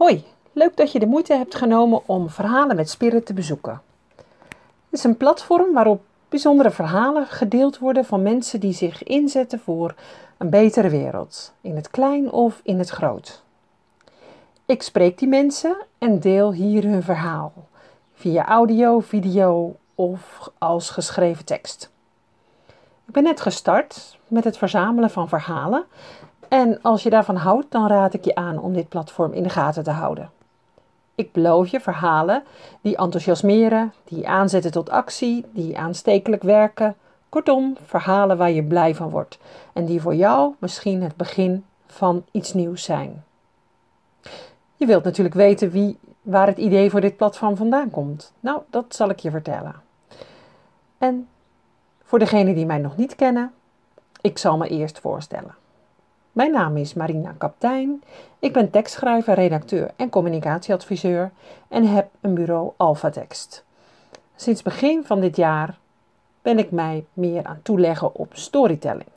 Hoi, leuk dat je de moeite hebt genomen om Verhalen met Spirit te bezoeken. Het is een platform waarop bijzondere verhalen gedeeld worden van mensen die zich inzetten voor een betere wereld, in het klein of in het groot. Ik spreek die mensen en deel hier hun verhaal, via audio, video of als geschreven tekst. Ik ben net gestart met het verzamelen van verhalen en als je daarvan houdt, dan raad ik je aan om dit platform in de gaten te houden. Ik beloof je verhalen die enthousiasmeren, die aanzetten tot actie, die aanstekelijk werken. Kortom, verhalen waar je blij van wordt en die voor jou misschien het begin van iets nieuws zijn. Je wilt natuurlijk weten wie, waar het idee voor dit platform vandaan komt. Nou, dat zal ik je vertellen. En voor degenen die mij nog niet kennen, ik zal me eerst voorstellen. Mijn naam is Marina Kaptein. Ik ben tekstschrijver, redacteur en communicatieadviseur en heb een bureau Alphatext. Sinds begin van dit jaar ben ik mij meer aan toeleggen op storytelling.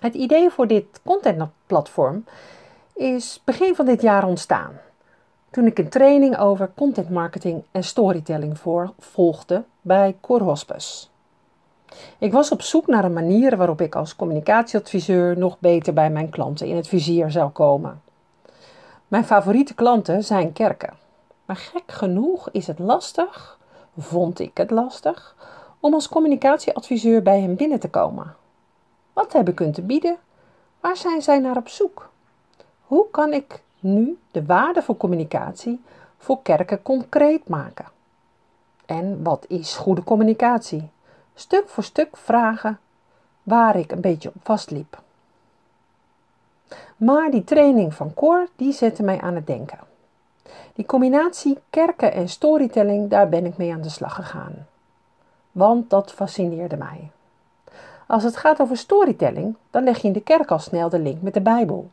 Het idee voor dit contentplatform is begin van dit jaar ontstaan. Toen ik een training over content marketing en storytelling voor volgde bij Hospice. Ik was op zoek naar een manier waarop ik als communicatieadviseur nog beter bij mijn klanten in het vizier zou komen. Mijn favoriete klanten zijn kerken. Maar gek genoeg is het lastig, vond ik het lastig, om als communicatieadviseur bij hen binnen te komen. Wat heb ik hun te bieden? Waar zijn zij naar op zoek? Hoe kan ik nu de waarde van communicatie voor kerken concreet maken? En wat is goede communicatie? Stuk voor stuk vragen waar ik een beetje op vastliep. Maar die training van Cor, die zette mij aan het denken. Die combinatie kerken en storytelling, daar ben ik mee aan de slag gegaan. Want dat fascineerde mij. Als het gaat over storytelling, dan leg je in de kerk al snel de link met de Bijbel.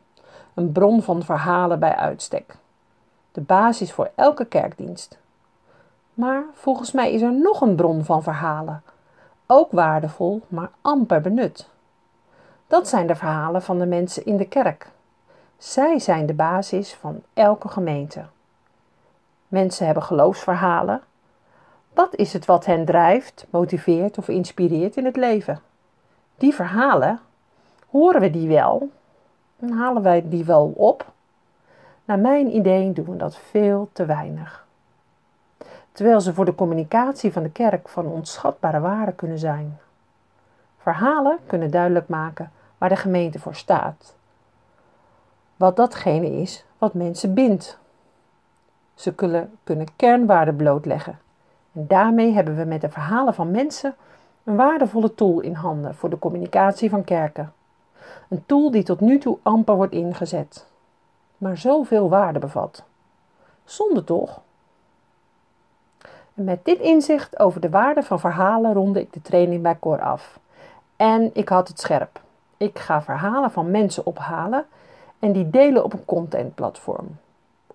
Een bron van verhalen bij uitstek. De basis voor elke kerkdienst. Maar volgens mij is er nog een bron van verhalen ook waardevol, maar amper benut. Dat zijn de verhalen van de mensen in de kerk. Zij zijn de basis van elke gemeente. Mensen hebben geloofsverhalen. Wat is het wat hen drijft, motiveert of inspireert in het leven? Die verhalen, horen we die wel? Halen wij die wel op? Naar mijn idee doen we dat veel te weinig terwijl ze voor de communicatie van de kerk van onschatbare waarde kunnen zijn. Verhalen kunnen duidelijk maken waar de gemeente voor staat. Wat datgene is wat mensen bindt. Ze kunnen, kernwaarden blootleggen. En daarmee hebben we met de verhalen van mensen een waardevolle tool in handen voor de communicatie van kerken. Een tool die tot nu toe amper wordt ingezet, maar zoveel waarde bevat. Zonde toch? Met dit inzicht over de waarde van verhalen ronde ik de training bij Cor af. En ik had het scherp. Ik ga verhalen van mensen ophalen en die delen op een contentplatform.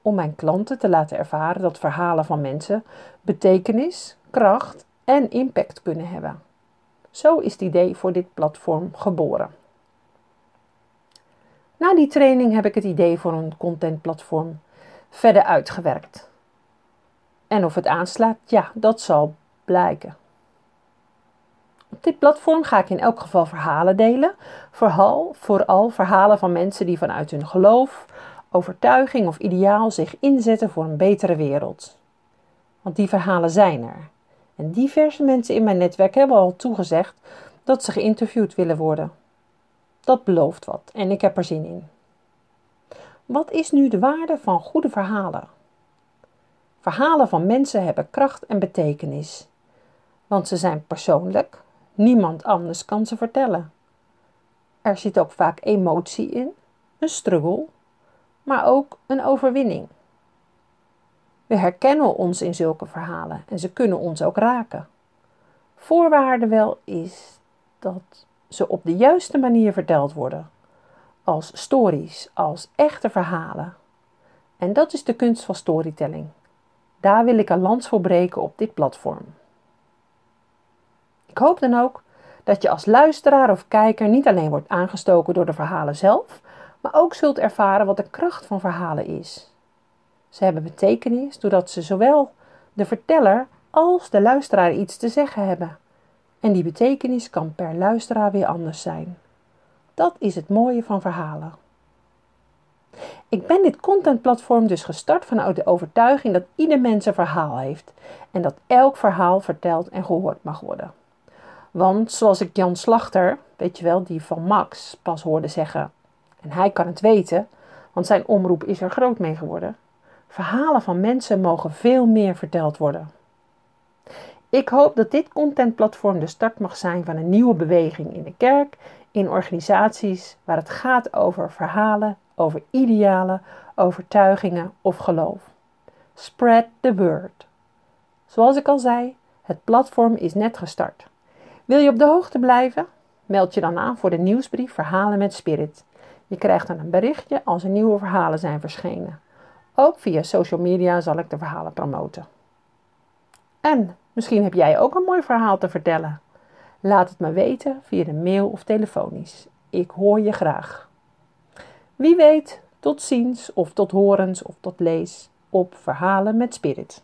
Om mijn klanten te laten ervaren dat verhalen van mensen betekenis, kracht en impact kunnen hebben. Zo is het idee voor dit platform geboren. Na die training heb ik het idee voor een contentplatform verder uitgewerkt. En of het aanslaat, ja, dat zal blijken. Op dit platform ga ik in elk geval verhalen delen. Vooral, vooral verhalen van mensen die vanuit hun geloof, overtuiging of ideaal zich inzetten voor een betere wereld. Want die verhalen zijn er. En diverse mensen in mijn netwerk hebben al toegezegd dat ze geïnterviewd willen worden. Dat belooft wat en ik heb er zin in. Wat is nu de waarde van goede verhalen? Verhalen van mensen hebben kracht en betekenis, want ze zijn persoonlijk, niemand anders kan ze vertellen. Er zit ook vaak emotie in, een struggle, maar ook een overwinning. We herkennen ons in zulke verhalen en ze kunnen ons ook raken. Voorwaarde wel is dat ze op de juiste manier verteld worden, als stories, als echte verhalen. En dat is de kunst van storytelling. Daar wil ik een lans voor breken op dit platform. Ik hoop dan ook dat je als luisteraar of kijker niet alleen wordt aangestoken door de verhalen zelf, maar ook zult ervaren wat de kracht van verhalen is. Ze hebben betekenis doordat ze zowel de verteller als de luisteraar iets te zeggen hebben. En die betekenis kan per luisteraar weer anders zijn. Dat is het mooie van verhalen. Ik ben dit contentplatform dus gestart vanuit de overtuiging dat ieder mens een verhaal heeft en dat elk verhaal verteld en gehoord mag worden. Want zoals ik Jan Slachter, weet je wel, die van Max, pas hoorde zeggen, en hij kan het weten, want zijn omroep is er groot mee geworden. Verhalen van mensen mogen veel meer verteld worden. Ik hoop dat dit contentplatform de start mag zijn van een nieuwe beweging in de kerk, in organisaties waar het gaat over verhalen, over idealen, overtuigingen of geloof. Spread the word. Zoals ik al zei, het platform is net gestart. Wil je op de hoogte blijven? Meld je dan aan voor de nieuwsbrief Verhalen met Spirit. Je krijgt dan een berichtje als er nieuwe verhalen zijn verschenen. Ook via social media zal ik de verhalen promoten. En misschien heb jij ook een mooi verhaal te vertellen. Laat het me weten via de mail of telefonisch. Ik hoor je graag. Wie weet, tot ziens of tot horens of tot lees op Verhalen met Spirit.